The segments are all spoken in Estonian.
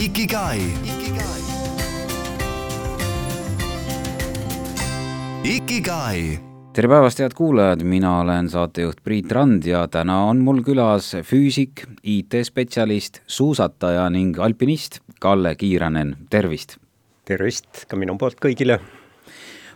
Ikigai. Ikigai. tere päevast, head kuulajad, mina olen saatejuht Priit Rand ja täna on mul külas füüsik, IT-spetsialist, suusataja ning alpinist Kalle Kiiranen, tervist! tervist ka minu poolt kõigile!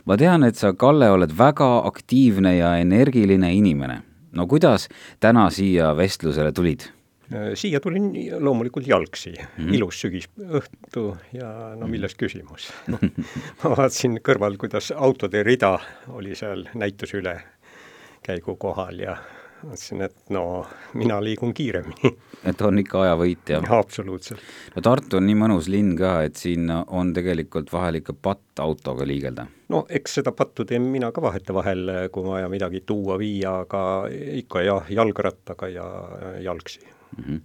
ma tean, et sa, Kalle, oled väga aktiivne ja energiline inimene. no kuidas täna siia vestlusele tulid? Äh, siia tulin loomulikult jalgsi mm, -hmm. ilus sügisõhtu ja no milles küsimus ma vaatasin kõrval, kuidas autode rida oli seal näituse üle käigu kohal ja mõtlesin, et no mina liigun kiiremini et on ikka ajavõitja? absoluutselt. no Tartu on nii mõnus linn ka, et siin on tegelikult vahel ikka patt autoga liigelda. no eks seda pattu teen mina ka vahetevahel, kui on vaja midagi tuua, viia, aga ikka jah, jalgrattaga ja jalgsi mm. -hmm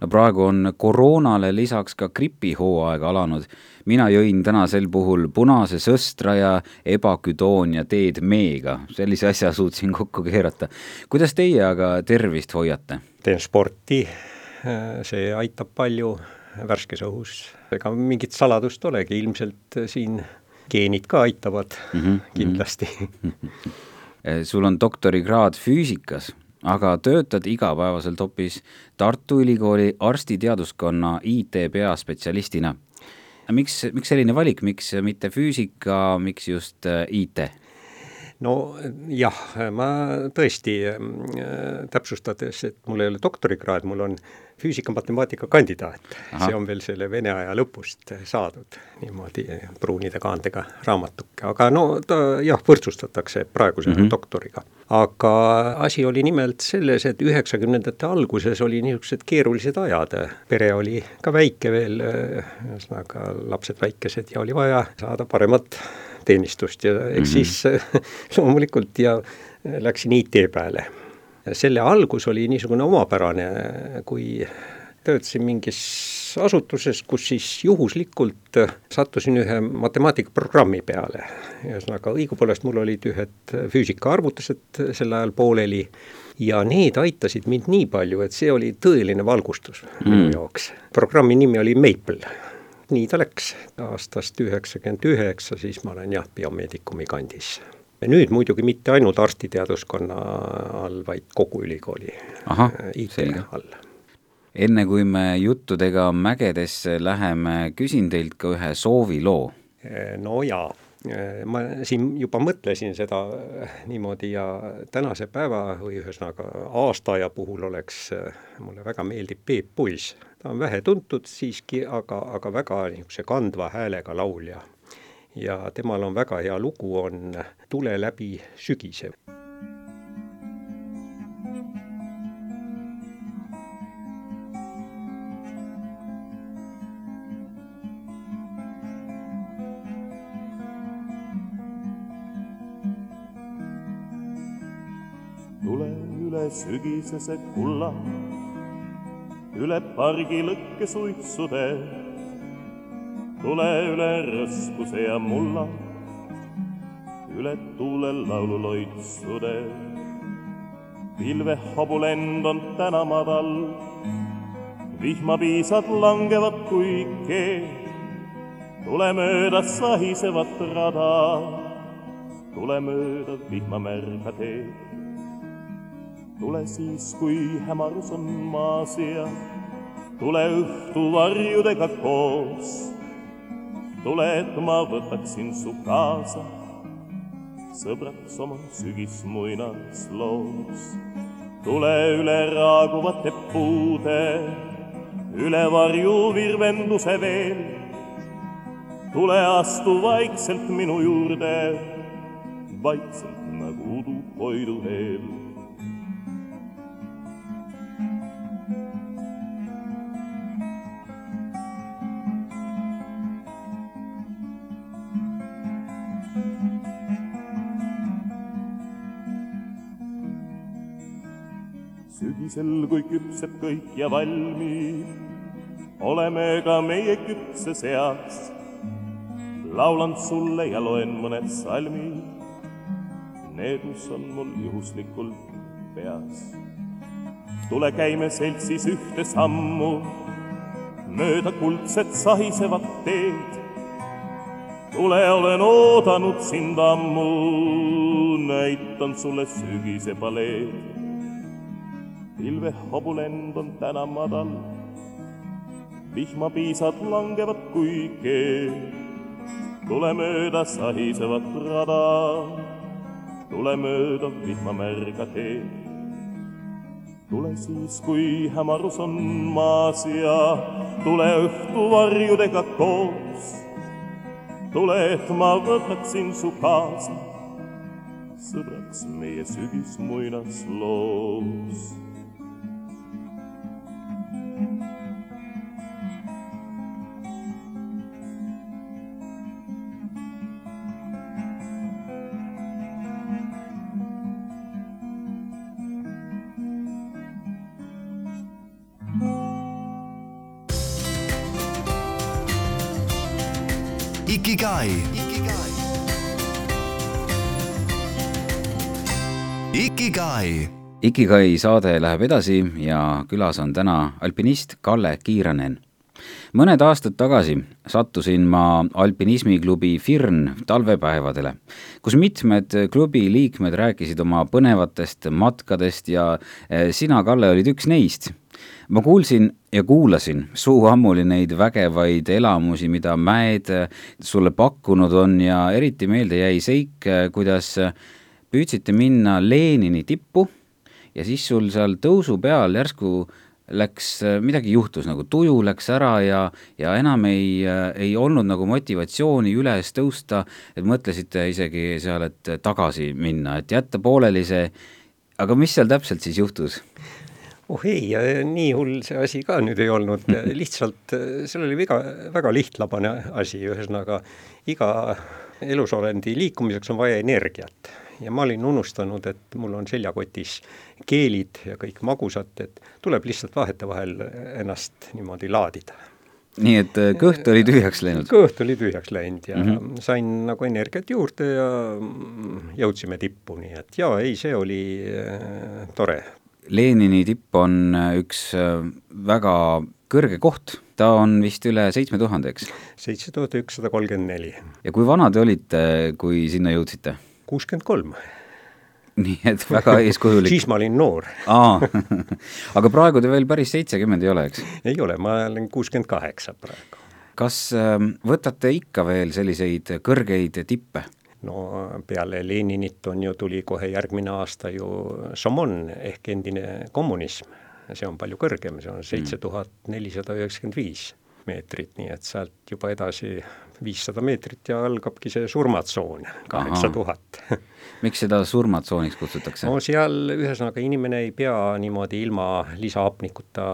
no praegu on koroonale lisaks ka gripihooaeg alanud. mina jõin tänasel puhul punase sõstra ja ebaküdoonia teed meega, sellise asja suutsin kokku keerata. kuidas teie aga tervist hoiate? teen sporti, see aitab palju värskes õhus, ega mingit saladust olegi, ilmselt siin geenid ka aitavad mm -hmm. kindlasti sul on doktorikraad füüsikas aga töötad igapäevaselt hoopis Tartu Ülikooli arstiteaduskonna IT peaspetsialistina. miks, miks selline valik, miks mitte füüsika, miks just äh, IT? No jah, ma tõesti äh, täpsustades, et mul ei ole doktorikraad, mul on füüsika-matemaatika kandidaat. see on veel selle vene aja lõpust saadud niimoodi pruunide kaantega raamatuke, aga no ta jah, võrdsustatakse praeguse mm -hmm. doktoriga. aga asi oli nimelt selles, et üheksakümnendate alguses oli niisugused keerulised ajad, pere oli ka väike veel, ühesõnaga lapsed väikesed ja oli vaja saada paremat teenistust ja eks mm -hmm. siis loomulikult ja läksin IT peale selle algus oli niisugune omapärane, kui töötasin mingis asutuses, kus siis juhuslikult sattusin ühe matemaatikaprogrammi peale. ühesõnaga, õigupoolest mul olid ühed füüsikaarvutused sel ajal pooleli ja need aitasid mind nii palju, et see oli tõeline valgustus mm. minu jaoks. programmi nimi oli Maple. Nii ta läks, aastast üheksakümmend üheksa, siis ma olen jah, biomeedikumi kandis nüüd muidugi mitte ainult arstiteaduskonna all, vaid kogu ülikooli äh, IT all. enne kui me juttudega mägedesse läheme, küsin teilt ka ühe sooviloo. Äh, no jaa, äh, ma siin juba mõtlesin seda niimoodi ja tänase päeva või ühesõnaga aastaaja puhul oleks, mulle väga meeldib Peep Puis. Ta on vähetuntud siiski, aga, aga väga niisuguse kandva häälega laulja ja temal on väga hea lugu, on Tule läbi sügise. tule üle sügisese kulla, üle pargi lõkke suitsude tule üle rõskuse ja mulla, üle tuule laululoitsude. pilvehobu lend on täna madal, vihmapiisad langevad kui keel. tule mööda sahisevat rada, tule mööda vihmamärga teed. Tule siis, kui hämarus on maas ja tule õhtu varjudega koos tule, et ma võtaksin su kaasa, sõbraks oma sügismuinasloos. tule üle raaguvate puude, üle varju virvenduse veel. tule astu vaikselt minu juurde, vaikselt nagu udu Koidu eel sügisel, kui küpseb kõik ja valmib, oleme ka meie küpse seas. laulan sulle ja loen mõned salmid, need, mis on mul juhuslikult peas. tule, käime seltsis ühte sammu, mööda kuldset sahisevat teed. tule, olen oodanud sind ammu, näitan sulle sügise paleed. Pilvehobulend on täna madal, vihmapiisad langevad kui keel. tule mööda sahisevat rada, tule mööda vihmamärga teed tule siis, kui hämarus on maas ja tule õhtuvarjudega koos. tule, et ma võtaksin su kaasa. Sõbraks meie sügismuinasloos Ikigai. Ikigai. Ikigai saade läheb edasi ja külas on täna alpinist Kalle Kiiranen. mõned aastad tagasi sattusin ma alpinismiklubi Firn talvepäevadele, kus mitmed klubi liikmed rääkisid oma põnevatest matkadest ja eh, sina, Kalle, olid üks neist ma kuulsin ja kuulasin suuammuli neid vägevaid elamusi, mida mäed sulle pakkunud on ja eriti meelde jäi seik, kuidas püüdsite minna Lenini tippu ja siis sul seal tõusu peal järsku läks, midagi juhtus, nagu tuju läks ära ja, ja enam ei, ei olnud nagu motivatsiooni üles tõusta, et mõtlesite isegi seal, et tagasi minna, et jätta pooleli see, aga mis seal täpselt siis juhtus? Oh ei, nii hull see asi ka nüüd ei olnud, lihtsalt seal oli väga, väga lihtlabane asi, ühesõnaga iga elusolendi liikumiseks on vaja energiat. ja ma olin unustanud, et mul on seljakotis keelid ja kõik magusad, et tuleb lihtsalt vahetevahel ennast niimoodi laadida nii et äh, kõht oli tühjaks läinud? kõht oli tühjaks läinud ja mm -hmm. sain nagu energiat juurde ja jõudsime tippu, nii et jaa, ei, see oli äh, tore, Lenini tipp on äh, üks äh, väga kõrge koht, ta on vist üle seitsme tuhande, eks? seitse tuhat ükssada kolmkümmend neli. ja kui vana te olite, kui sinna jõudsite? kuuskümmend kolm. nii et väga eeskujulik siis ma olin noor aa, aga praegu te veel päris seitsekümmend ei ole, eks? ei ole, ma olen kuuskümmend kaheksa praegu. kas ähm, võtate ikka veel selliseid kõrgeid tippe? No peale Leninit on ju, tuli kohe järgmine aasta ju Somon ehk endine kommunism. see on palju kõrgem, see on mm. seitse tuhat nelisada üheksakümmend viis meetrit, nii et sealt juba edasi viissada meetrit ja algabki see surmatsoon, kaheksa tuhat. miks seda surmatsooniks kutsutakse? no seal ühesõnaga inimene ei pea niimoodi ilma lisahapnikuta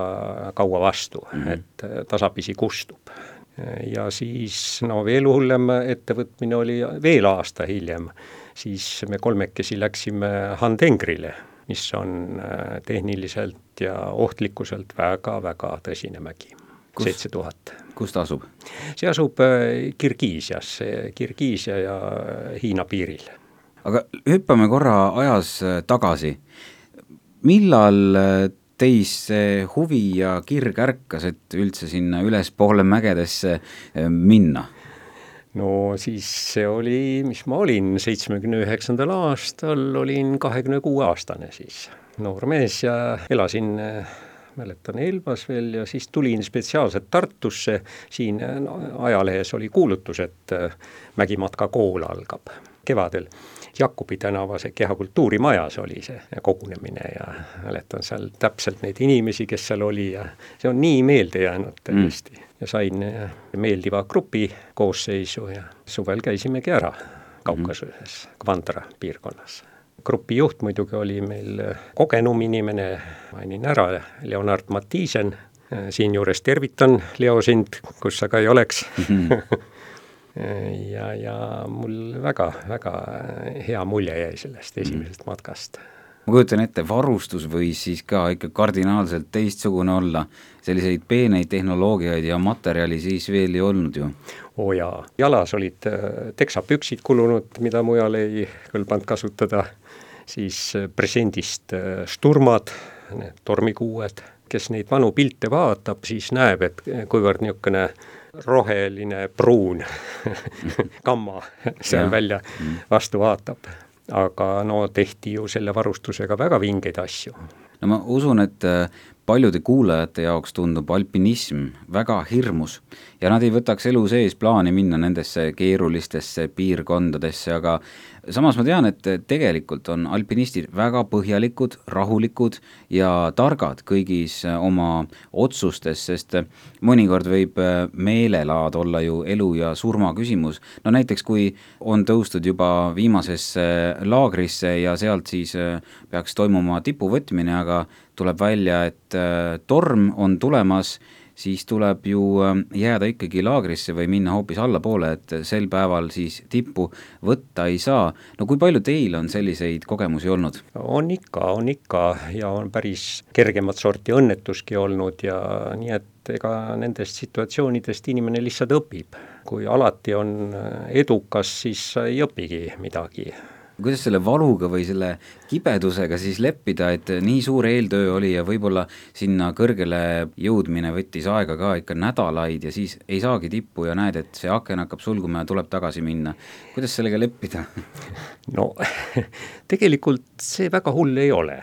kaua vastu mm, -hmm. et tasapisi kustub ja siis no veel hullem ettevõtmine oli veel aasta hiljem, siis me kolmekesi läksime Handengrile, mis on äh, tehniliselt ja ohtlikkuselt väga-väga tõsine mägi, seitse tuhat. kus ta asub? see asub äh, Kirgiisias, Kirgiisia ja Hiina piiril. aga hüppame korra ajas äh, tagasi. millal teis see huvi ja kirg ärkas, et üldse sinna ülespoole mägedesse eh, minna? no siis see oli, mis ma olin, seitsmekümne üheksandal aastal olin kahekümne kuue aastane siis, noor mees ja elasin eh, mäletan Elvas veel ja siis tulin spetsiaalselt Tartusse, siin no, ajalehes oli kuulutus, et eh, Mägimatka kool algab kevadel Jakobi tänavas Kehakultuurimajas oli see kogunemine ja mäletan seal täpselt neid inimesi, kes seal oli ja see on nii meelde jäänud täiesti mm. ja sain äh, meeldiva grupi koosseisu ja suvel käisimegi ära Kaukasuses mm., Kvandra piirkonnas grupi juht muidugi oli meil äh, kogenum inimene, mainin ära, Leonard Mattiisen, äh, siinjuures tervitan, Leo, sind, kus sa ka ei oleks mm. -hmm ja, ja mul väga-väga hea mulje jäi sellest esimesest mm. matkast. ma kujutan ette, varustus võis siis ka ikka kardinaalselt teistsugune olla, selliseid peeneid tehnoloogiaid ja materjali siis veel ei olnud ju? oo oh jaa, jalas olid äh, teksapüksid kulunud, mida mujal ei kõlbanud kasutada, siis äh, presendist äh, sturmad, need tormikuued, kes neid vanu pilte vaatab, siis näeb, et kuivõrd niisugune roheline pruun gamma seal välja vastu vaatab. aga no tehti ju selle varustusega väga vingeid asju. no ma usun, et äh, paljude kuulajate jaoks tundub alpinism väga hirmus ja nad ei võtaks elu sees plaani minna nendesse keerulistesse piirkondadesse, aga samas ma tean, et tegelikult on alpinistid väga põhjalikud, rahulikud ja targad kõigis äh, oma otsustes, sest äh, mõnikord võib äh, meelelaad olla ju elu ja surma küsimus. no näiteks, kui on tõustud juba viimasesse laagrisse ja sealt siis peaks toimuma tipuvõtmine, aga tuleb välja, et torm on tulemas, siis tuleb ju äh, jääda ikkagi laagrisse või minna hoopis allapoole, et sel päeval siis tippu võtta ei saa. no kui palju teil on selliseid kogemusi olnud? on ikka, on ikka ja on päris kergemat sorti õnnetuski olnud ja nii et ega nendest situatsioonidest inimene lihtsalt õpib. kui alati on edukas, siis sa ei õpigi midagi kuidas selle valuga või selle kibedusega siis leppida, et nii suur eeltöö oli ja võib-olla sinna kõrgele jõudmine võttis aega ka ikka nädalaid ja siis ei saagi tippu ja näed, et see aken hakkab sulguma ja tuleb tagasi minna. kuidas sellega leppida? no tegelikult see väga hull ei ole.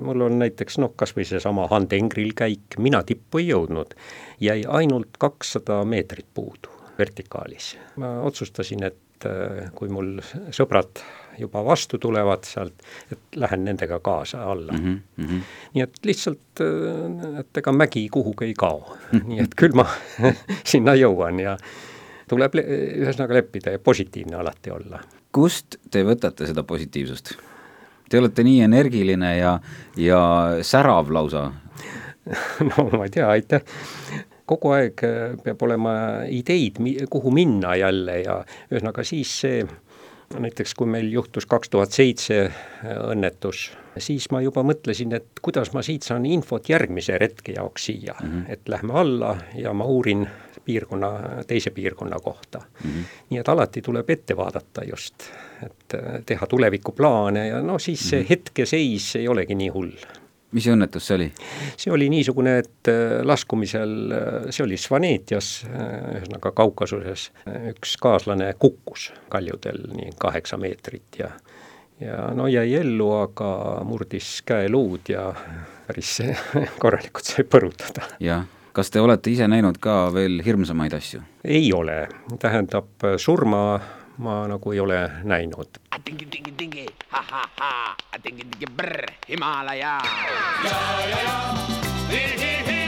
mul on näiteks noh, kas või seesama Han Tengril käik, mina tippu ei jõudnud, jäi ainult kakssada meetrit puudu vertikaalis. ma otsustasin, et kui mul sõbrad juba vastu tulevad sealt, et lähen nendega kaasa alla mm. -hmm. nii et lihtsalt, et ega mägi kuhugi ei kao nii et küll ma sinna jõuan ja tuleb le ühesõnaga leppida ja positiivne alati olla. kust te võtate seda positiivsust? Te olete nii energiline ja, ja särav lausa no ma ei tea, aitäh kogu aeg peab olema ideid, kuhu minna jälle ja ühesõnaga siis see, näiteks kui meil juhtus kaks tuhat seitse õnnetus, siis ma juba mõtlesin, et kuidas ma siit saan infot järgmise retke jaoks siia mm, -hmm. et lähme alla ja ma uurin piirkonna, teise piirkonna kohta mm. -hmm. nii et alati tuleb ette vaadata just, et teha tulevikuplaane ja no siis see mm -hmm. hetkeseis ei olegi nii hull mis õnnetus see oli? see oli niisugune, et laskumisel, see oli Svanetias, ühesõnaga Kaukasuses, üks kaaslane kukkus kaljudel nii kaheksa meetrit ja ja no jäi ellu, aga murdis käeluud ja päris korralikult sai põrutada. jah, kas te olete ise näinud ka veel hirmsamaid asju? ei ole, tähendab surma ma nagu ei ole näinud. tingi-tingi-tingi, ha-ha-ha, tingi-tingi-brr, Himalaja. ja, ja, ja,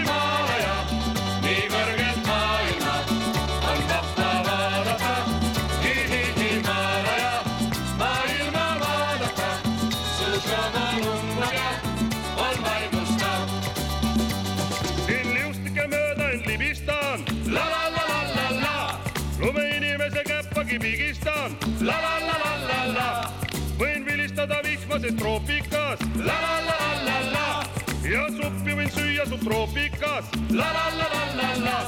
vihmases troopikas, la la la la la. Ja suppi võin süüa subtroopikas, la la la la la la,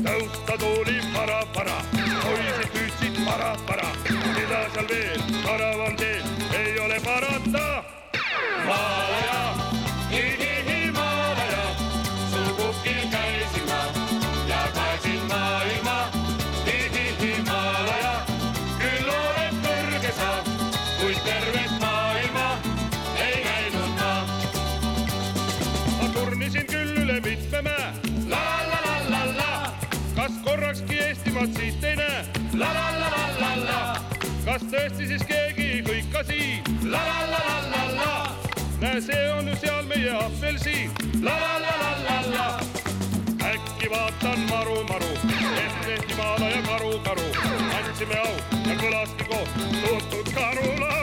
tõusta tooli para-para, poisid püüdsid para-para, mida seal veel, paravam teel. Ei ole parata. La la la la la la, kas tõesti siis keegi ei hõika siin, la la la la la la, näe, see on ju seal meie apelsiin, la la la la la la. Äkki vaatan maru, maru, ette Himalaja karu, karu, andsime au ja kõlaski koos tuntud karulaul.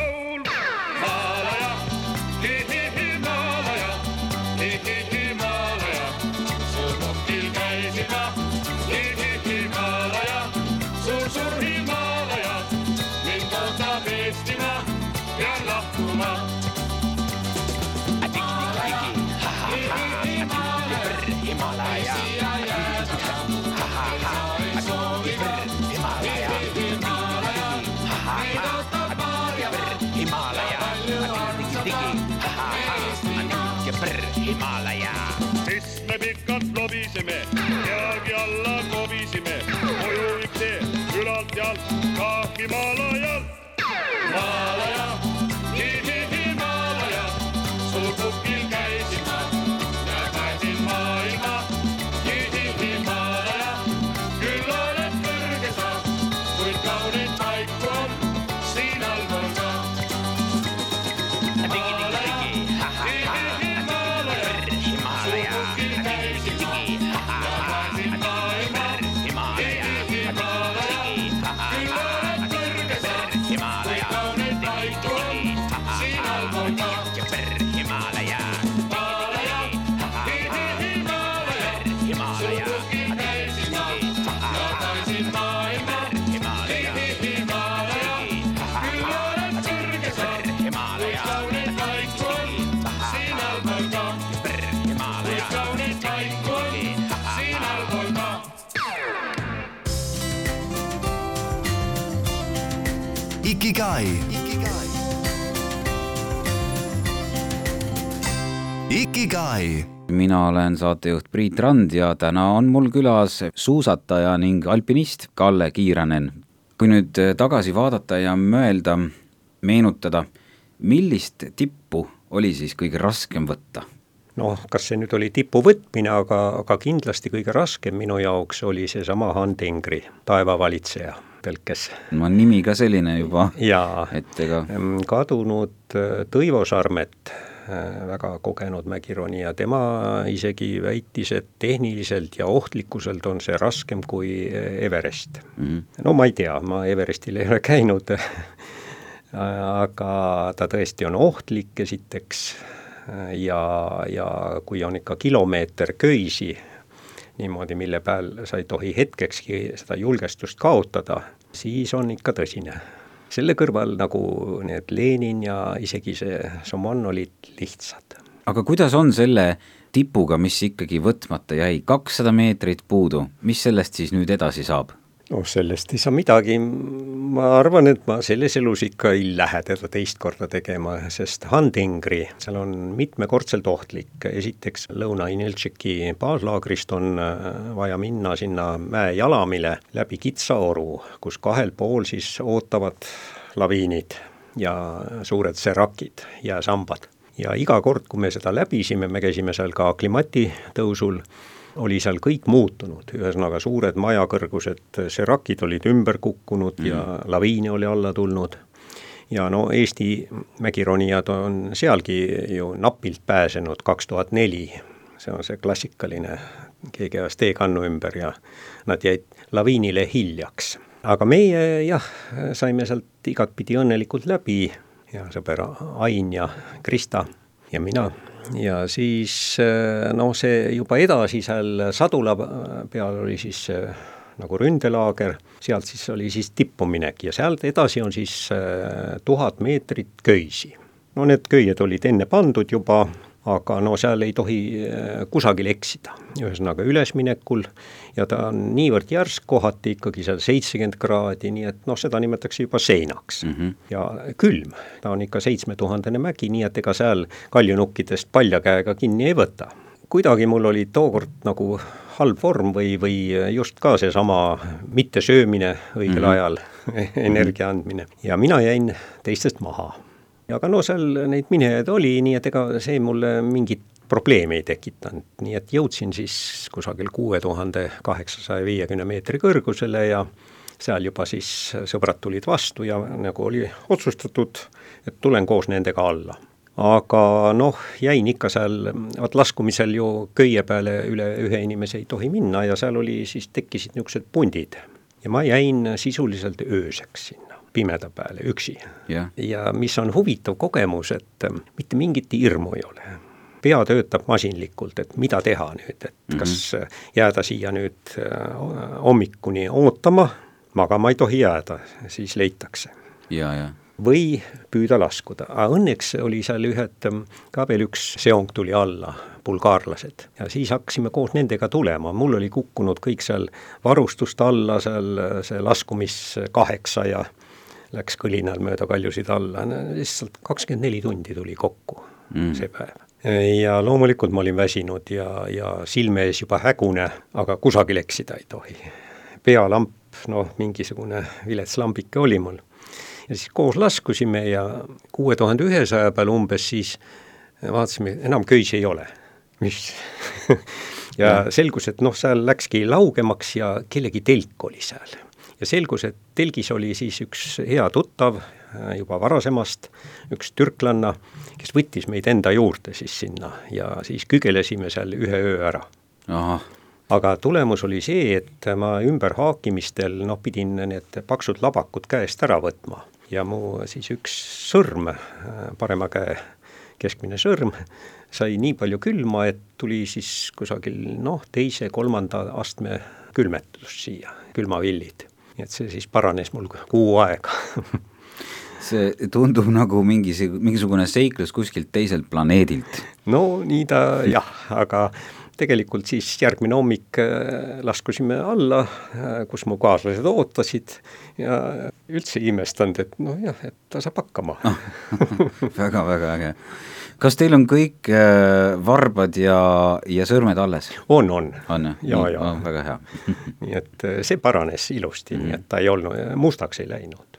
Ka Ikigai. Ikigai mina olen saatejuht Priit Rand ja täna on mul külas suusataja ning alpinist Kalle Kiiranen. kui nüüd tagasi vaadata ja mõelda, meenutada, millist tippu oli siis kõige raskem võtta? noh, kas see nüüd oli tipu võtmine, aga, aga kindlasti kõige raskem minu jaoks oli seesama Handingri taevavalitseja tõlkes. no nimi ka selline juba jaa, et ega kadunud äh, Tõivo Sarmet, väga kogenud mägironija, tema isegi väitis, et tehniliselt ja ohtlikkuselt on see raskem kui äh, Everest mm. -hmm. no ma ei tea, ma Everestil ei ole käinud aga ta tõesti on ohtlik esiteks ja, ja kui on ikka kilomeeter köisi niimoodi, mille peal sa ei tohi hetkekski seda julgestust kaotada, siis on ikka tõsine. selle kõrval nagu need Lenin ja isegi see Somon olid lihtsad. aga kuidas on selle tipuga, mis ikkagi võtmata jäi, kakssada meetrit puudu, mis sellest siis nüüd edasi saab? Noh, sellest ei saa midagi, ma arvan, et ma selles elus ikka ei lähe teda teist korda tegema, sest Handingri, seal on mitmekordselt ohtlik, esiteks Lõuna-Ineltšiki baaslaagrist on äh, vaja minna sinna mäe jalamile läbi kitsa oru, kus kahel pool siis ootavad laviinid ja suured serakid, jääsambad. ja iga kord, kui me seda läbisime, me käisime seal ka aklimati tõusul, oli seal kõik muutunud, ühesõnaga suured majakõrgused serakid olid ümber kukkunud mm. ja laviine oli alla tulnud. ja no Eesti mägironijad on sealgi ju napilt pääsenud, kaks tuhat neli, see on see klassikaline, keegi ajas teekannu ümber ja nad jäid laviinile hiljaks. aga meie jah, saime sealt igatpidi õnnelikult läbi ja sõber Ain ja Krista ja mina ja siis noh, see juba edasi seal sadula peal oli siis nagu ründelaager, sealt siis oli siis tippuminek ja sealt edasi on siis tuhat meetrit köisi. no need köied olid enne pandud juba, aga no seal ei tohi kusagil eksida, ühesõnaga ülesminekul ja ta on niivõrd järsk, kohati ikkagi seal seitsekümmend kraadi, nii et noh, seda nimetatakse juba seinaks mm. -hmm. ja külm, ta on ikka seitsmetuhandene mägi, nii et ega seal kaljunukkidest palja käega kinni ei võta. kuidagi mul oli tookord nagu halb vorm või, või just ka seesama mittesöömine õigel mm -hmm. ajal energia andmine ja mina jäin teistest maha aga no seal neid minejaid oli, nii et ega see mulle mingit probleemi ei tekitanud, nii et jõudsin siis kusagil kuue tuhande kaheksasaja viiekümne meetri kõrgusele ja seal juba siis sõbrad tulid vastu ja nagu oli otsustatud, et tulen koos nendega alla. aga noh, jäin ikka seal, vaat laskumisel ju köie peale üle ühe inimese ei tohi minna ja seal oli siis, tekkisid niisugused pundid. ja ma jäin sisuliselt ööseks sinna pimeda peale üksi yeah.. ja mis on huvitav kogemus, et mitte mingit hirmu ei ole pea töötab masinlikult, et mida teha nüüd, et mm -hmm. kas jääda siia nüüd hommikuni ootama, magama ei tohi jääda, siis leitakse. ja, ja. või püüda laskuda, aga õnneks oli seal ühed, ka veel üks seong tuli alla, bulgaarlased, ja siis hakkasime koos nendega tulema, mul oli kukkunud kõik seal varustust alla, seal see laskumiskaheksa ja läks kõlinal mööda kaljusid alla, lihtsalt kakskümmend neli tundi tuli kokku mm. see päev ja loomulikult ma olin väsinud ja, ja silme ees juba hägune, aga kusagil eksida ei tohi. pealamp, noh, mingisugune vilets lambike oli mul. ja siis koos laskusime ja kuue tuhande ühesaja peal umbes siis vaatasime, enam köisi ei ole. mis ja selgus, et noh, seal läkski laugemaks ja kellegi telk oli seal. Ja selgus, et telgis oli siis üks hea tuttav äh, juba varasemast, üks türklanna, kes võttis meid enda juurde siis sinna ja siis kügelesime seal ühe öö ära. aga tulemus oli see, et ma ümberhaakimistel noh, pidin need paksud labakud käest ära võtma ja mu siis üks sõrm, äh, parema käe keskmine sõrm, sai nii palju külma, et tuli siis kusagil noh, teise-kolmanda astme külmetus siia, külmavillid. Nii et see siis paranes mul kuu aega see tundub nagu mingis, mingisugune seiklus kuskilt teiselt planeedilt. no nii ta jah, aga tegelikult siis järgmine hommik äh, laskusime alla, äh, kus mu kaaslased ootasid ja üldse ei imestanud, et noh jah, et ta saab hakkama väga-väga äge. Kas teil on kõik äh, varbad ja, ja sõrmed alles? on, on. on jah? ja, ja. väga hea nii et äh, see paranes ilusti mm, -hmm. nii et ta ei olnud, mustaks ei läinud.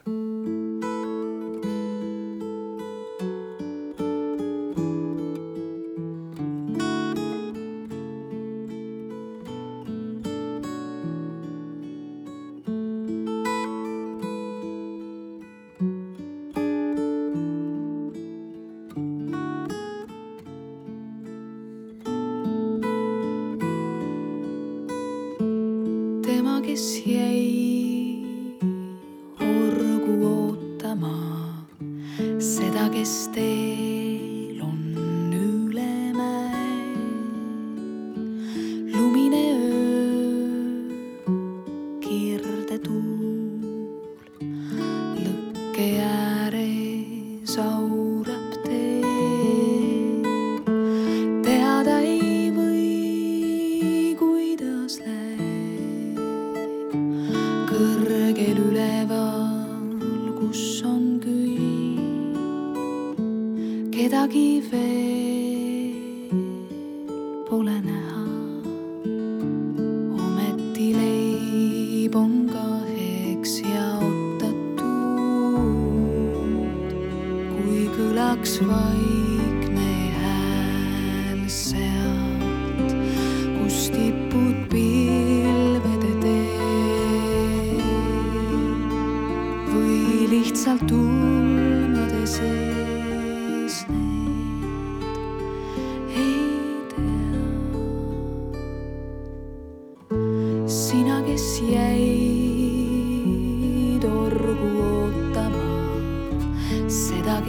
Kes jäi orgu ootama, seda, kes teel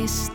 seda, kes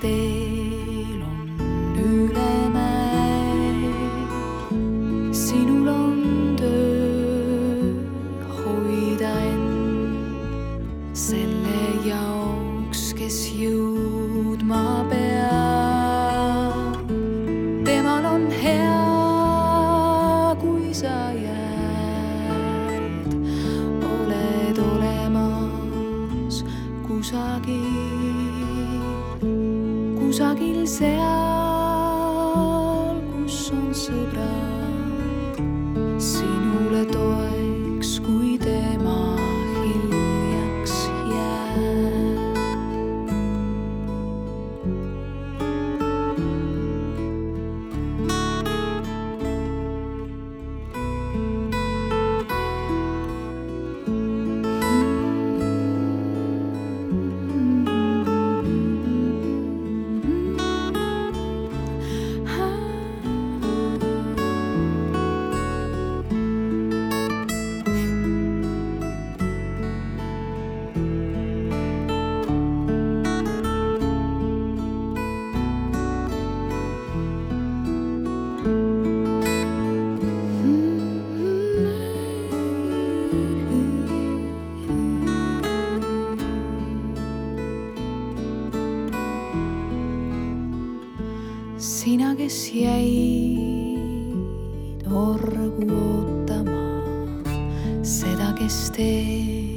sina, kes jäid orgu ootama, seda, kes teel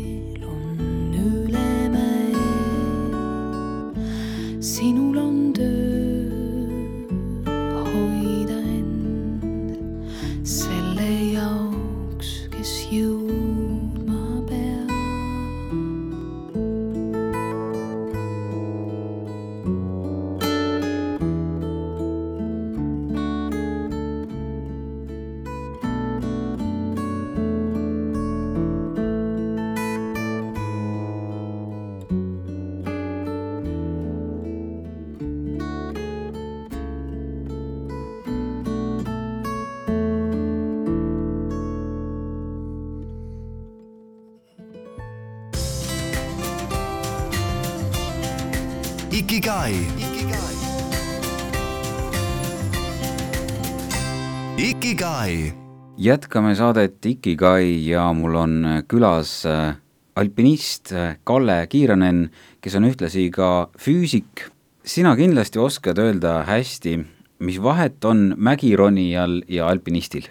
jätkame saadet Ikigai ja mul on külas äh, alpinist äh, Kalle Kiiranen, kes on ühtlasi ka füüsik. sina kindlasti oskad öelda hästi, mis vahet on mägironijal ja alpinistil?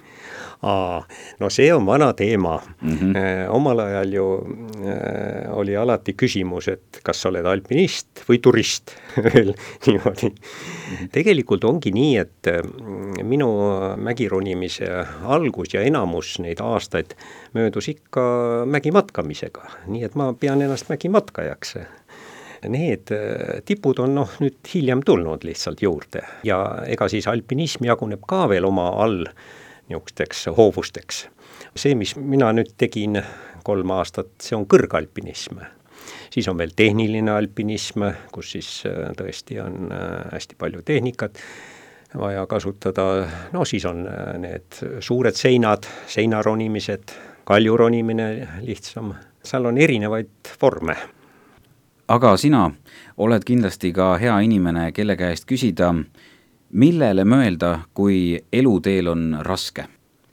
Aa, no see on vana teema mm. -hmm. omal ajal ju äh, oli alati küsimus, et kas sa oled alpinist või turist veel niimoodi. -hmm. tegelikult ongi nii, et mm, minu mägironimise algus ja enamus neid aastaid möödus ikka mägimatkamisega, nii et ma pean ennast mägimatkajaks need äh, tipud on noh, nüüd hiljem tulnud lihtsalt juurde ja ega siis alpinism jaguneb ka veel oma all niisugusteks hoovusteks. see, mis mina nüüd tegin kolm aastat, see on kõrgalpinism. siis on veel tehniline alpinism, kus siis äh, tõesti on äh, hästi palju tehnikat vaja kasutada, no siis on need suured seinad, seinaronimised, kaljuronimine lihtsam, seal on erinevaid vorme aga sina oled kindlasti ka hea inimene, kelle käest küsida, millele mõelda, kui eluteel on raske?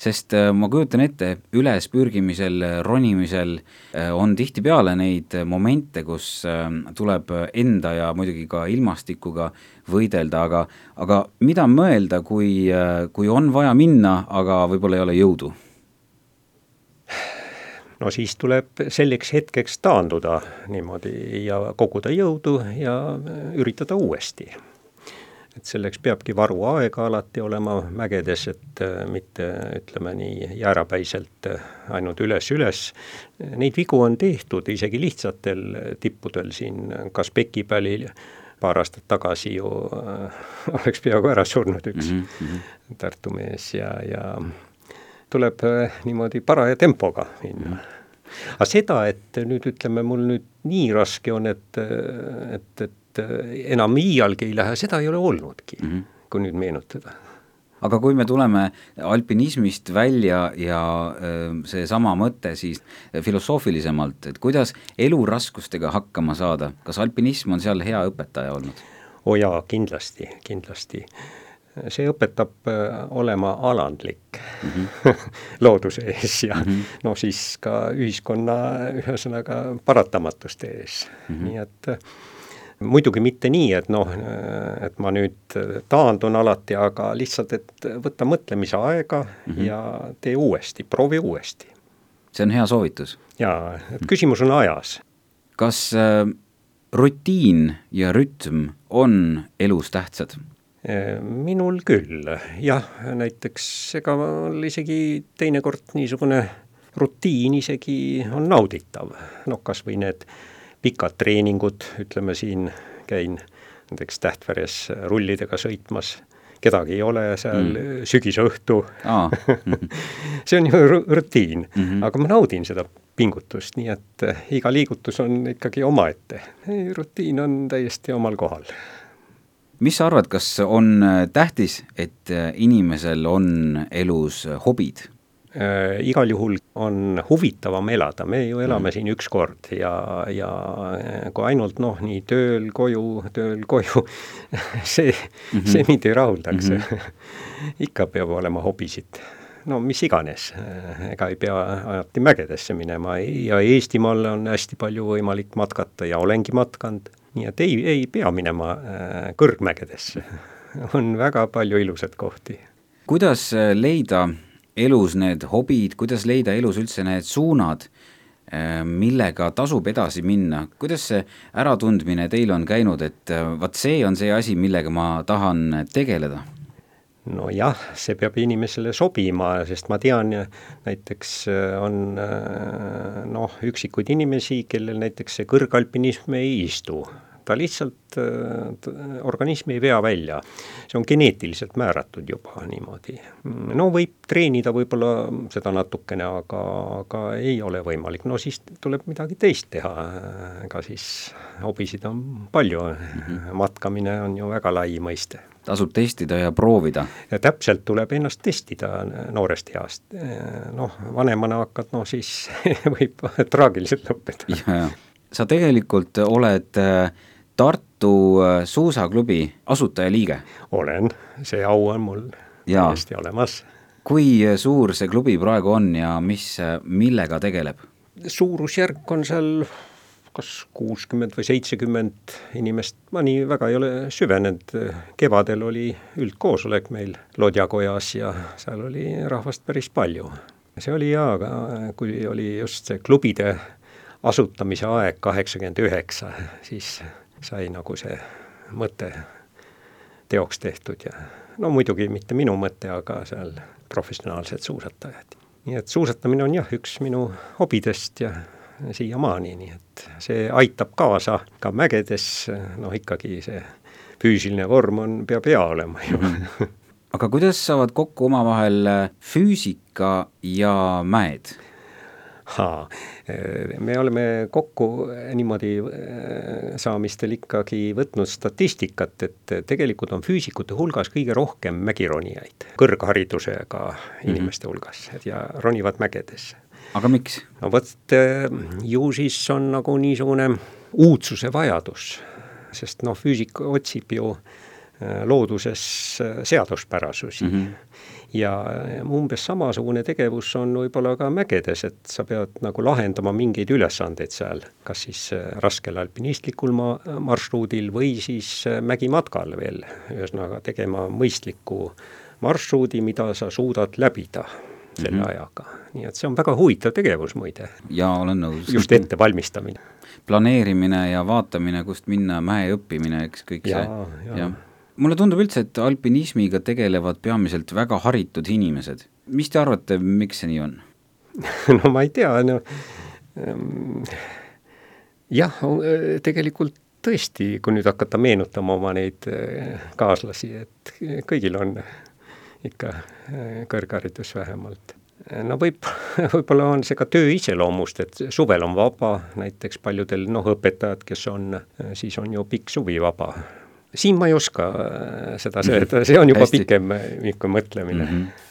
sest äh, ma kujutan ette, ülespürgimisel, ronimisel äh, on tihtipeale neid momente, kus äh, tuleb enda ja muidugi ka ilmastikuga võidelda, aga aga mida mõelda, kui, kui on vaja minna, aga võib-olla ei ole jõudu? no siis tuleb selleks hetkeks taanduda niimoodi ja koguda jõudu ja üritada uuesti. Et selleks peabki varuaeg alati olema mägedes, et äh, mitte ütleme nii jäärapäiselt äh, ainult üles-üles. Neid vigu on tehtud isegi lihtsatel tippudel siin Kaspeki pälil paar aastat tagasi ju äh, oleks peaaegu ära surnud üks mm -hmm. Tartu mees ja, ja tuleb äh, niimoodi paraja tempoga minna. aga seda, et nüüd ütleme, mul nüüd nii raske on, et, et, et enam iialgi ei lähe, seda ei ole olnudki mm, -hmm. kui nüüd meenutada aga kui me tuleme alpinismist välja ja seesama mõte siis filosoofilisemalt, et kuidas eluraskustega hakkama saada, kas alpinism on seal hea õpetaja olnud? oo oh jaa, kindlasti, kindlasti see õpetab äh, olema alandlik mm -hmm. looduse ees ja mm -hmm. no siis ka ühiskonna ühesõnaga paratamatuste ees mm, -hmm. nii et äh, muidugi mitte nii, et noh, et ma nüüd taandun alati, aga lihtsalt, et võta mõtlemise aega mm -hmm. ja tee uuesti, proovi uuesti. see on hea soovitus. jaa, et küsimus on ajas. kas äh, rutiin ja rütm on elus tähtsad? minul küll, jah, näiteks ega mul isegi teinekord niisugune rutiin isegi on nauditav, noh kas või need pikad treeningud, ütleme siin käin näiteks Tähtveres rullidega sõitmas, kedagi ei ole seal mm. sügisõhtu ah. see on ju rutiin mm, -hmm. aga ma naudin seda pingutust, nii et iga liigutus on ikkagi omaette. rutiin on täiesti omal kohal mis sa arvad, kas on äh, tähtis, et äh, inimesel on elus hobid? Äh, igal juhul on huvitavam elada, me ju elame mm. siin üks kord ja, ja kui ainult noh, nii tööl, koju, tööl, koju see mm, -hmm. see mind ei rahuldaks mm. -hmm. ikka peab olema hobisid no mis iganes, ega ei pea alati mägedesse minema ja Eestimaal on hästi palju võimalik matkata ja olengi matkanud nii et ei, ei pea minema äh, kõrgmägedesse on väga palju ilusaid kohti. kuidas äh, leida elus need hobid, kuidas leida elus üldse need suunad, äh, millega tasub edasi minna, kuidas see äratundmine teil on käinud, et vaat see on see asi, millega ma tahan tegeleda? nojah, see peab inimesele sobima, sest ma tean, näiteks äh, on äh, noh, üksikuid inimesi, kellel näiteks see kõrgalpinism ei istu. Ta lihtsalt, organism ei vea välja. see on geneetiliselt määratud juba niimoodi. no võib treenida võib-olla seda natukene, aga, aga ei ole võimalik, no siis tuleb midagi teist teha, ega siis hobisid on palju mm, -hmm. matkamine on ju väga lai mõiste tasub testida ja proovida. ja täpselt tuleb ennast testida noorest east. noh, vanemana hakkad, no siis võib traagiliselt lõppeda. sa tegelikult oled äh, Tartu äh, suusaklubi asutajaliige? olen, see au on mul täiesti olemas. kui suur see klubi praegu on ja mis, millega tegeleb? suurusjärk on seal kas kuuskümmend või seitsekümmend inimest, ma nii väga ei ole süvenenud, kevadel oli üldkoosolek meil Lodjakojas ja seal oli rahvast päris palju. see oli jaa, aga kui oli just see klubide asutamise aeg kaheksakümmend üheksa, siis sai nagu see mõte teoks tehtud ja no muidugi mitte minu mõte, aga seal professionaalsed suusatajad. nii et suusatamine on jah, üks minu hobidest ja siiamaani, nii et see aitab kaasa ka mägedes, noh ikkagi see füüsiline vorm on, peab hea olema ju aga kuidas saavad kokku omavahel füüsika ja mäed? Me oleme kokku niimoodi saamistel ikkagi võtnud statistikat, et tegelikult on füüsikute hulgas kõige rohkem mägironijaid kõrgharidusega inimeste hulgas ja ronivad mägedesse aga miks? no vot, ju siis on nagu niisugune uudsuse vajadus, sest noh, füüsik otsib ju eh, looduses eh, seaduspärasusi mm. -hmm. ja umbes samasugune tegevus on võib-olla ka mägedes, et sa pead nagu lahendama mingeid ülesandeid seal, kas siis raskel alpinistlikul ma-, marsruudil või siis mägimatkal veel, ühesõnaga tegema mõistliku marsruudi, mida sa suudad läbida selle mm -hmm. ajaga. nii et see on väga huvitav tegevus muide. jaa, olen nõus. just ettevalmistamine. planeerimine ja vaatamine, kust minna, mäe õppimine, eks kõik ja, see, jah ja. Mulle tundub üldse, et alpinismiga tegelevad peamiselt väga haritud inimesed. mis te arvate, miks see nii on no ma ei tea, no ähm, jah, tegelikult tõesti, kui nüüd hakata meenutama oma neid äh, kaaslasi, et kõigil on ikka äh, kõrgharidus vähemalt. no võib, võib-olla on see ka töö iseloomust, et suvel on vaba, näiteks paljudel noh, õpetajad, kes on, siis on ju pikk suvi vaba. Siin ma ei oska äh, seda seletada, see on juba Hästi. pikem niisugune mõtlemine mm. -hmm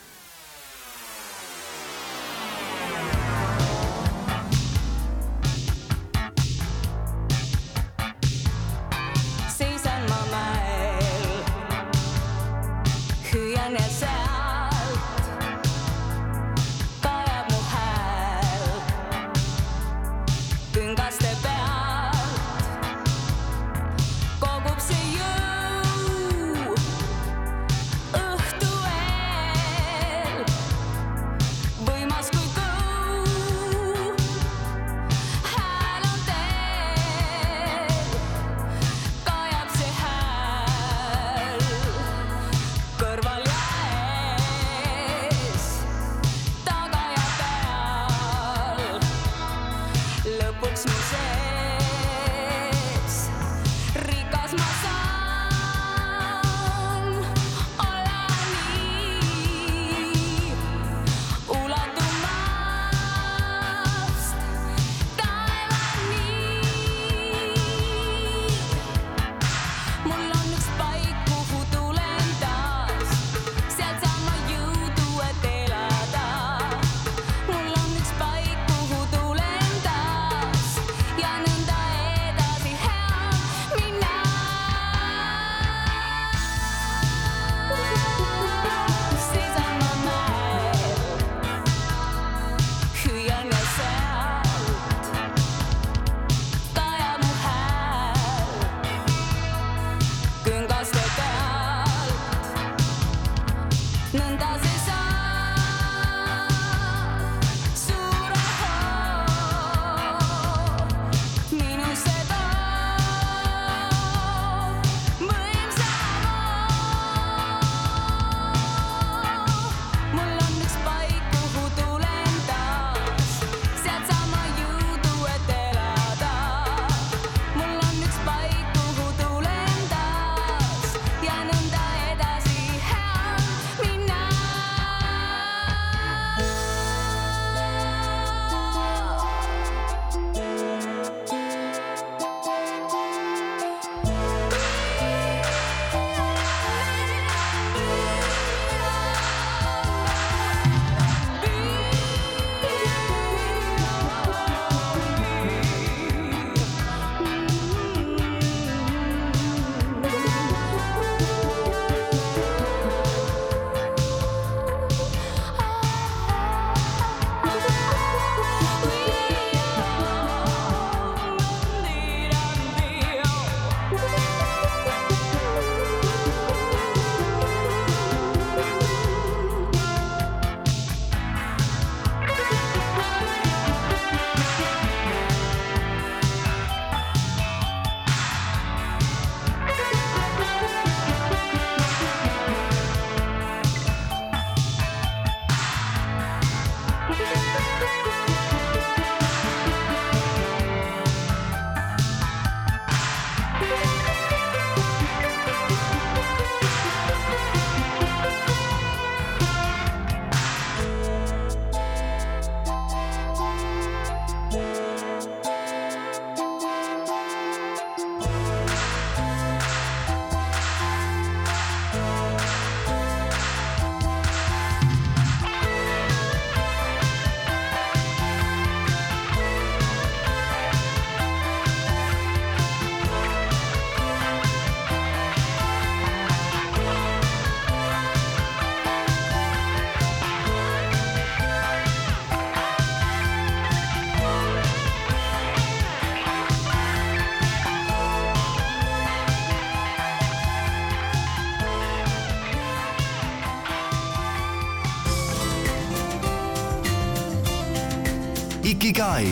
Ikigai.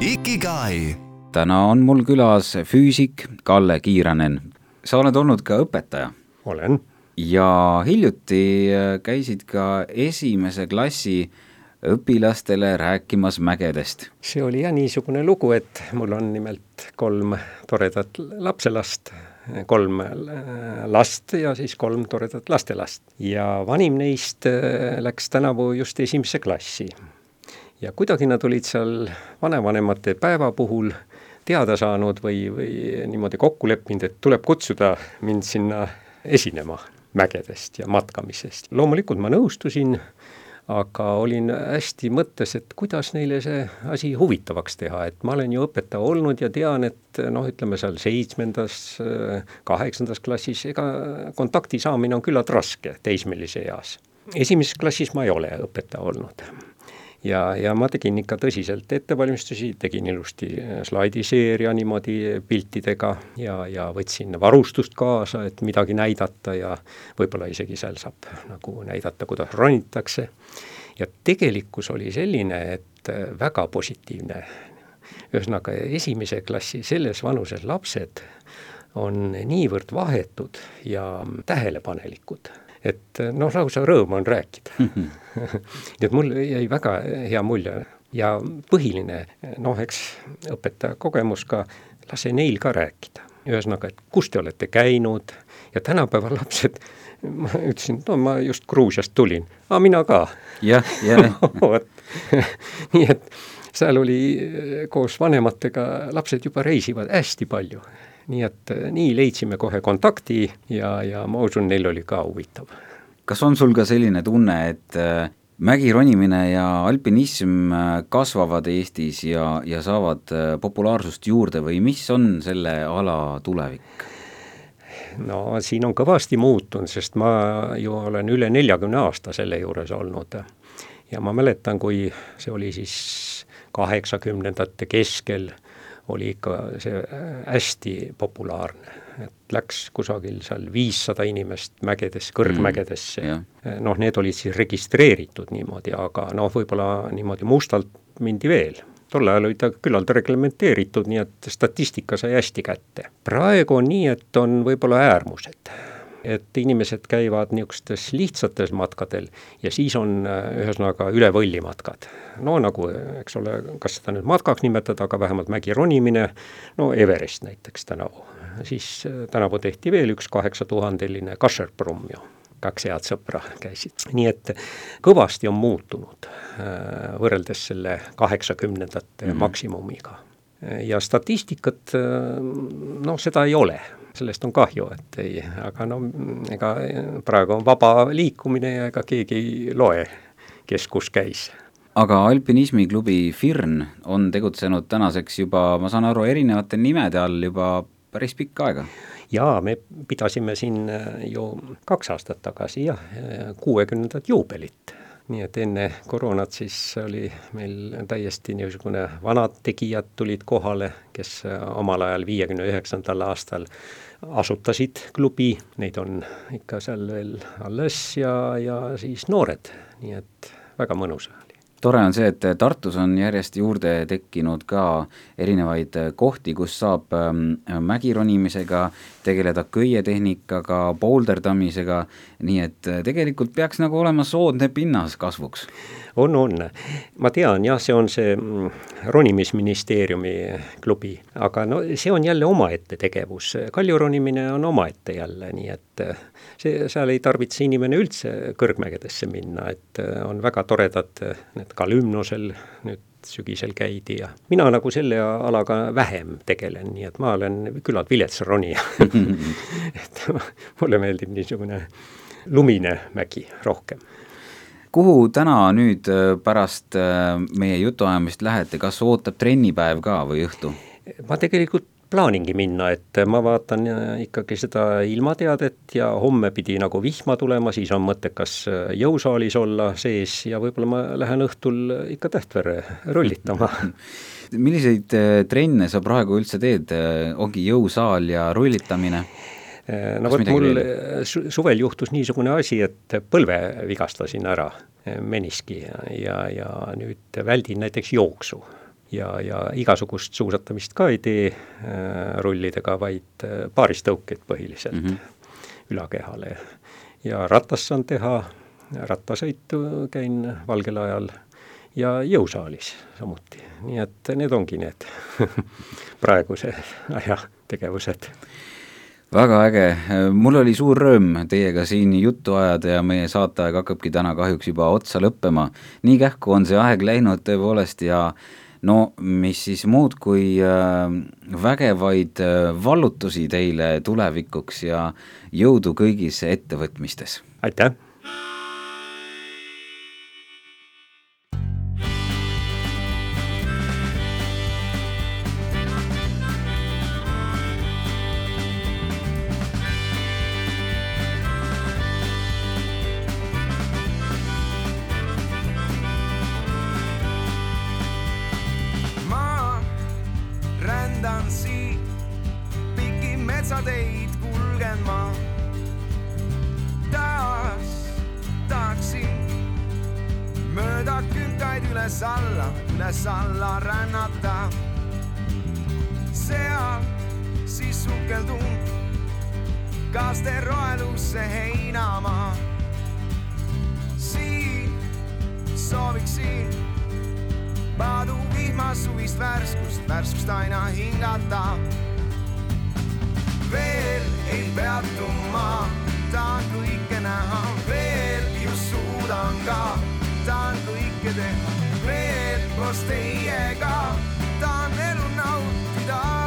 Ikigai. täna on mul külas füüsik Kalle Kiiranen. sa oled olnud ka õpetaja olen. ja hiljuti äh, käisid ka esimese klassi õpilastele rääkimas mägedest. see oli jah niisugune lugu, et mul on nimelt kolm toredat lapselast, kolm äh, last ja siis kolm toredat lastelast. ja vanim neist äh, läks tänavu just esimesse klassi. ja kuidagi nad olid seal vanavanemate päeva puhul teada saanud või, või niimoodi kokku leppinud, et tuleb kutsuda mind sinna esinema mägedest ja matkamisest. loomulikult ma nõustusin, aga olin hästi mõttes, et kuidas neile see asi huvitavaks teha, et ma olen ju õpetaja olnud ja tean, et noh, ütleme seal seitsmendas, kaheksandas klassis, ega kontakti saamine on küllalt raske teismelise eas. esimeses klassis ma ei ole õpetaja olnud ja, ja ma tegin ikka tõsiselt ettevalmistusi, tegin ilusti slaidiseeria niimoodi piltidega ja, ja võtsin varustust kaasa, et midagi näidata ja võib-olla isegi seal saab nagu näidata, kuidas ronitakse. ja tegelikkus oli selline, et väga positiivne. ühesõnaga, esimese klassi selles vanuses lapsed on niivõrd vahetud ja tähelepanelikud et noh, lausa rõõm on rääkida nii et mul jäi väga hea mulje ja põhiline, noh, eks õpetaja kogemus ka, lase neil ka rääkida. ühesõnaga, et kus te olete käinud ja tänapäeva lapsed, ma ütlesin, no ma just Gruusiast tulin, aga mina ka. jah, jah vot, nii et seal oli koos vanematega, lapsed juba reisivad hästi palju nii et äh, nii leidsime kohe kontakti ja, ja ma usun, neil oli ka huvitav. Kas on sul ka selline tunne, et äh, mägironimine ja alpinism äh, kasvavad Eestis ja, ja saavad populaarsust juurde või mis on selle ala tulevik? no siin on kõvasti muutunud, sest ma ju olen üle neljakümne aasta selle juures olnud. ja ma mäletan, kui see oli siis kaheksakümnendate keskel oli ikka see äh, hästi populaarne, et läks kusagil seal viissada inimest mägedes, kõrgmägedesse mm,. Noh, need olid siis registreeritud niimoodi, aga noh, võib-olla niimoodi mustalt mindi veel tol ajal oli ta küllalt reglementeeritud, nii et statistika sai hästi kätte. praegu on nii, et on võib-olla äärmused et inimesed käivad niisugustes lihtsates matkadel ja siis on äh, ühesõnaga üle võlli matkad. no nagu, eks ole, kas seda nüüd matkaks nimetada, aga vähemalt mägironimine, no Everest näiteks tänavu. Siis äh, tänavu tehti veel üks kaheksatuhandeline Kasserprumm ju kaks head sõpra käisid, nii et kõvasti on muutunud äh, võrreldes selle kaheksakümnendate mm -hmm. maksimumiga. ja statistikat, noh, seda ei ole sellest on kahju, et ei, aga no ega praegu on vaba liikumine ja ega keegi ei loe, kes kus käis aga alpinismiklubi Firn on tegutsenud tänaseks juba, ma saan aru, erinevate nimede all juba päris pikka aega? jaa, me pidasime siin ju kaks aastat tagasi jah, kuuekümnendat juubelit. Nii et enne koroonat siis oli meil täiesti niisugune vanad tegijad tulid kohale, kes omal ajal viiekümne üheksandal aastal asutasid klubi, neid on ikka seal veel alles ja, ja siis noored, nii et väga mõnus tore on see, et Tartus on järjest juurde tekkinud ka erinevaid kohti, kus saab ähm, mägironimisega tegeleda, köietehnikaga, boulderdamisega, nii et tegelikult peaks nagu olema soodne pinnas kasvuks on, on. ma tean jah, see on see mm, ronimisministeeriumi klubi, aga no see on jälle omaette tegevus, kaljuronimine on omaette jälle, nii et äh, see, seal ei tarvitse inimene üldse kõrgmägedesse minna, et äh, on väga toredad äh, need Kalümnosel nüüd sügisel käidi ja mina nagu selle alaga vähem tegelen, nii et ma olen küllalt vilets ronija. Et mulle meeldib niisugune lumine mägi rohkem. Kuhu täna nüüd äh, pärast äh, meie jutuajamist lähete, kas ootab trennipäev ka või õhtu? ma tegelikult plaaningi minna, et ma vaatan äh, ikkagi seda ilmateadet ja homme pidi nagu vihma tulema, siis on mõttekas jõusaalis olla sees ja võib-olla ma lähen õhtul ikka Tähtvere rullitama milliseid trenne sa praegu üldse teed, ongi jõusaal ja rullitamine? no vot, mul äh, su- suvel juhtus niisugune asi, et põlve vigastasin ära, äh, meniski ja, ja, ja nüüd väldin näiteks jooksu. Ja, ja igasugust suusatamist ka ei tee äh, rullidega, vaid äh, paaristõukeid põhiliselt mm -hmm. ülakehale. ja ratast saan teha, rattasõitu käin valgel ajal ja jõusaalis samuti, nii et need ongi need praeguse aja tegevused väga äge, mul oli suur rõõm teiega siin juttu ajada ja meie saateaeg hakkabki täna kahjuks juba otsa lõppema. nii kähku on see aeg läinud tõepoolest ja no mis siis muud kui äh, vägevaid äh, vallutusi teile tulevikuks ja jõudu kõigis ettevõtmistes. aitäh! Metsateid kulgen ma. taas tahaksin mööda künkaid üles-alla, üles-alla rännata. seal siis sukeldun kaaste roelusse heinamaa. siin sooviksin padu vihmas suvist värskust, värskust aina hingata. Ei peatu ma, tahan kõike näha, veel just suudan ka, tahan kõike teha, veel koos teiega, tahan elu nautida.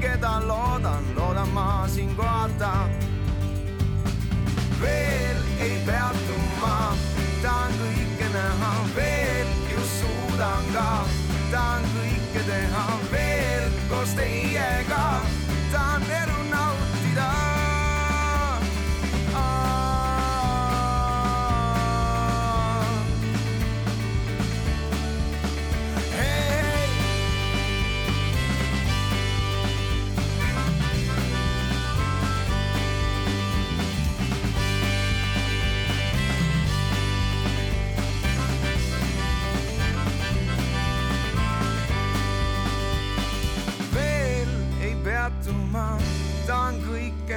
Keda loodan, loodan ma siin kohata. veel ei peatu ma, tahan kõike näha, veel just suudan ka, tahan kõike teha, veel koos teiega, tahan elu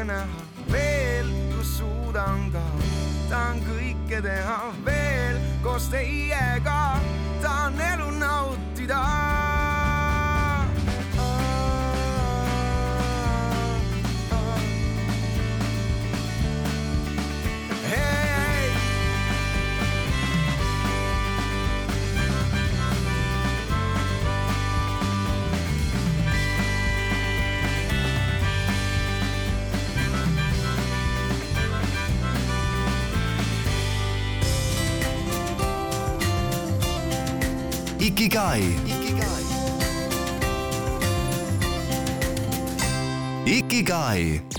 kõike näha, veel just suudan ka, tahan kõike teha, veel koos teiega, tahan elu nautida. Ikigai. Ikigai.